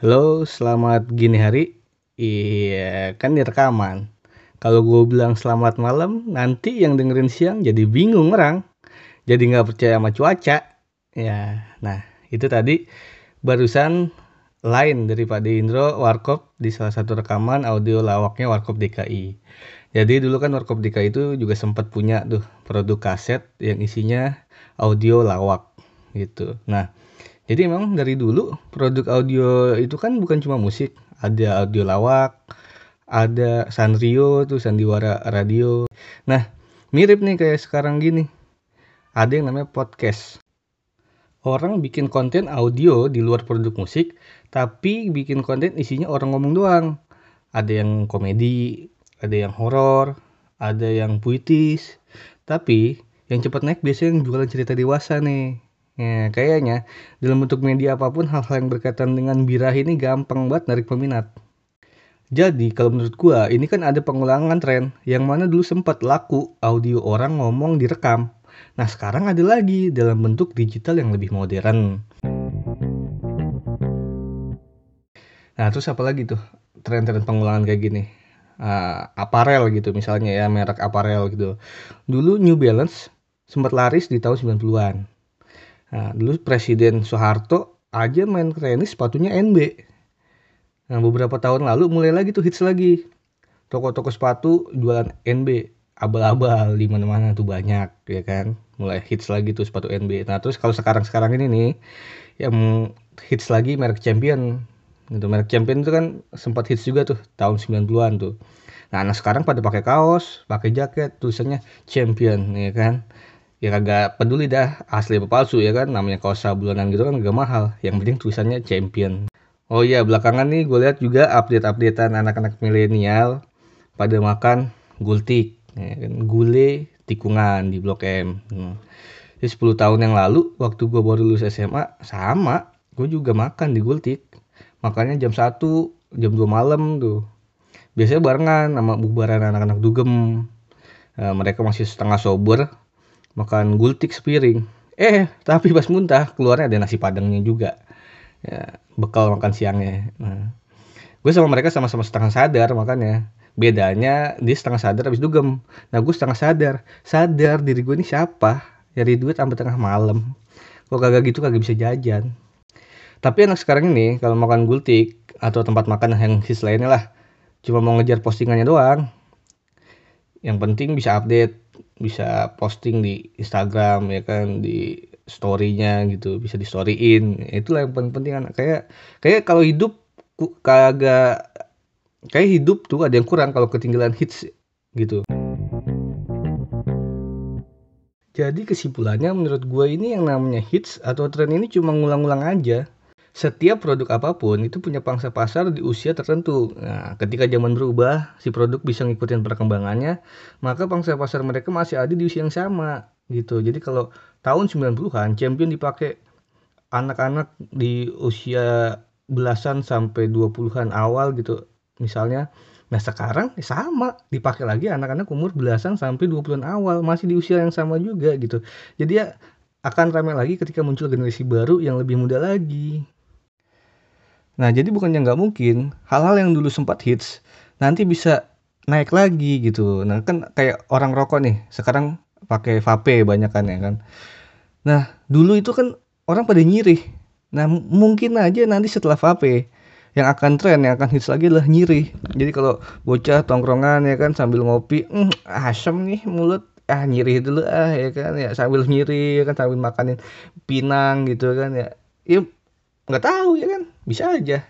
Halo, selamat gini hari. Iya, kan di rekaman. Kalau gue bilang selamat malam, nanti yang dengerin siang jadi bingung orang. Jadi nggak percaya sama cuaca. Ya, nah itu tadi barusan lain daripada Indro Warkop di salah satu rekaman audio lawaknya Warkop DKI. Jadi dulu kan Warkop DKI itu juga sempat punya tuh produk kaset yang isinya audio lawak gitu. Nah, jadi memang dari dulu produk audio itu kan bukan cuma musik, ada audio lawak, ada Sanrio tuh sandiwara radio. Nah, mirip nih kayak sekarang gini. Ada yang namanya podcast. Orang bikin konten audio di luar produk musik, tapi bikin konten isinya orang ngomong doang. Ada yang komedi, ada yang horor, ada yang puitis. Tapi yang cepat naik biasanya yang jualan cerita dewasa nih. Ya, kayaknya dalam bentuk media apa pun hal-hal yang berkaitan dengan birah ini gampang banget narik peminat. Jadi kalau menurut gua ini kan ada pengulangan tren yang mana dulu sempat laku audio orang ngomong direkam. Nah sekarang ada lagi dalam bentuk digital yang lebih modern. Nah terus apa lagi tuh tren-tren pengulangan kayak gini? Uh, aparel gitu misalnya ya merek aparel gitu. Dulu New Balance sempat laris di tahun 90-an. Nah, dulu Presiden Soeharto aja main tenis sepatunya NB. Nah, beberapa tahun lalu mulai lagi tuh hits lagi. Toko-toko sepatu jualan NB. Abal-abal di mana-mana tuh banyak ya kan. Mulai hits lagi tuh sepatu NB. Nah, terus kalau sekarang-sekarang ini nih yang hits lagi merek Champion. Gitu, merek Champion itu kan sempat hits juga tuh tahun 90-an tuh. Nah, anak sekarang pada pakai kaos, pakai jaket, tulisannya Champion ya kan ya kagak peduli dah asli apa palsu ya kan? Namanya kaos sabulanan gitu kan gak mahal. Yang penting tulisannya champion. Oh iya belakangan nih gue lihat juga update-updatean anak-anak milenial pada makan gultik. Ya kan gule tikungan di blok M. Hmm. Jadi 10 tahun yang lalu waktu gue baru lulus SMA sama. Gue juga makan di gultik. Makanya jam 1 jam 2 malam tuh. Biasanya barengan sama bubaran anak-anak dugem. E, mereka masih setengah sober makan gultik sepiring. Eh tapi pas muntah keluarnya ada nasi padangnya juga. Ya, bekal makan siangnya. Nah, gue sama mereka sama-sama setengah sadar makanya bedanya dia setengah sadar habis dugem nah gue setengah sadar. Sadar diri gue ini siapa? Nyari duit sampai tengah malam. Kok kagak gitu kagak bisa jajan. Tapi anak sekarang ini kalau makan gultik atau tempat makan yang his lainnya lah cuma mau ngejar postingannya doang yang penting bisa update bisa posting di Instagram ya kan di storynya gitu bisa di storyin itulah yang paling penting anak. Kayak kayak kalau hidup kagak kayak hidup tuh ada yang kurang kalau ketinggalan hits gitu. Jadi kesimpulannya menurut gue ini yang namanya hits atau tren ini cuma ngulang-ngulang aja setiap produk apa pun itu punya pangsa pasar di usia tertentu. Nah, ketika zaman berubah, si produk bisa ngikutin perkembangannya, maka pangsa pasar mereka masih ada di usia yang sama gitu. Jadi kalau tahun 90-an champion dipakai anak-anak di usia belasan sampai 20-an awal gitu. Misalnya Nah sekarang sama dipakai lagi anak-anak umur belasan sampai 20-an awal masih di usia yang sama juga gitu. Jadi ya akan ramai lagi ketika muncul generasi baru yang lebih muda lagi. Nah, jadi bukannya nggak mungkin hal-hal yang dulu sempat hits nanti bisa naik lagi gitu. Nah, kan kayak orang rokok nih, sekarang pakai vape banyak kan ya kan. Nah, dulu itu kan orang pada nyirih. Nah, mungkin aja nanti setelah vape yang akan tren yang akan hits lagi adalah nyirih. Jadi kalau bocah tongkrongan ya kan sambil ngopi, mm, asem nih mulut ah nyirih dulu ah ya kan ya sambil nyirih ya kan sambil makanin pinang gitu kan ya. Ya nggak tahu ya kan bisa aja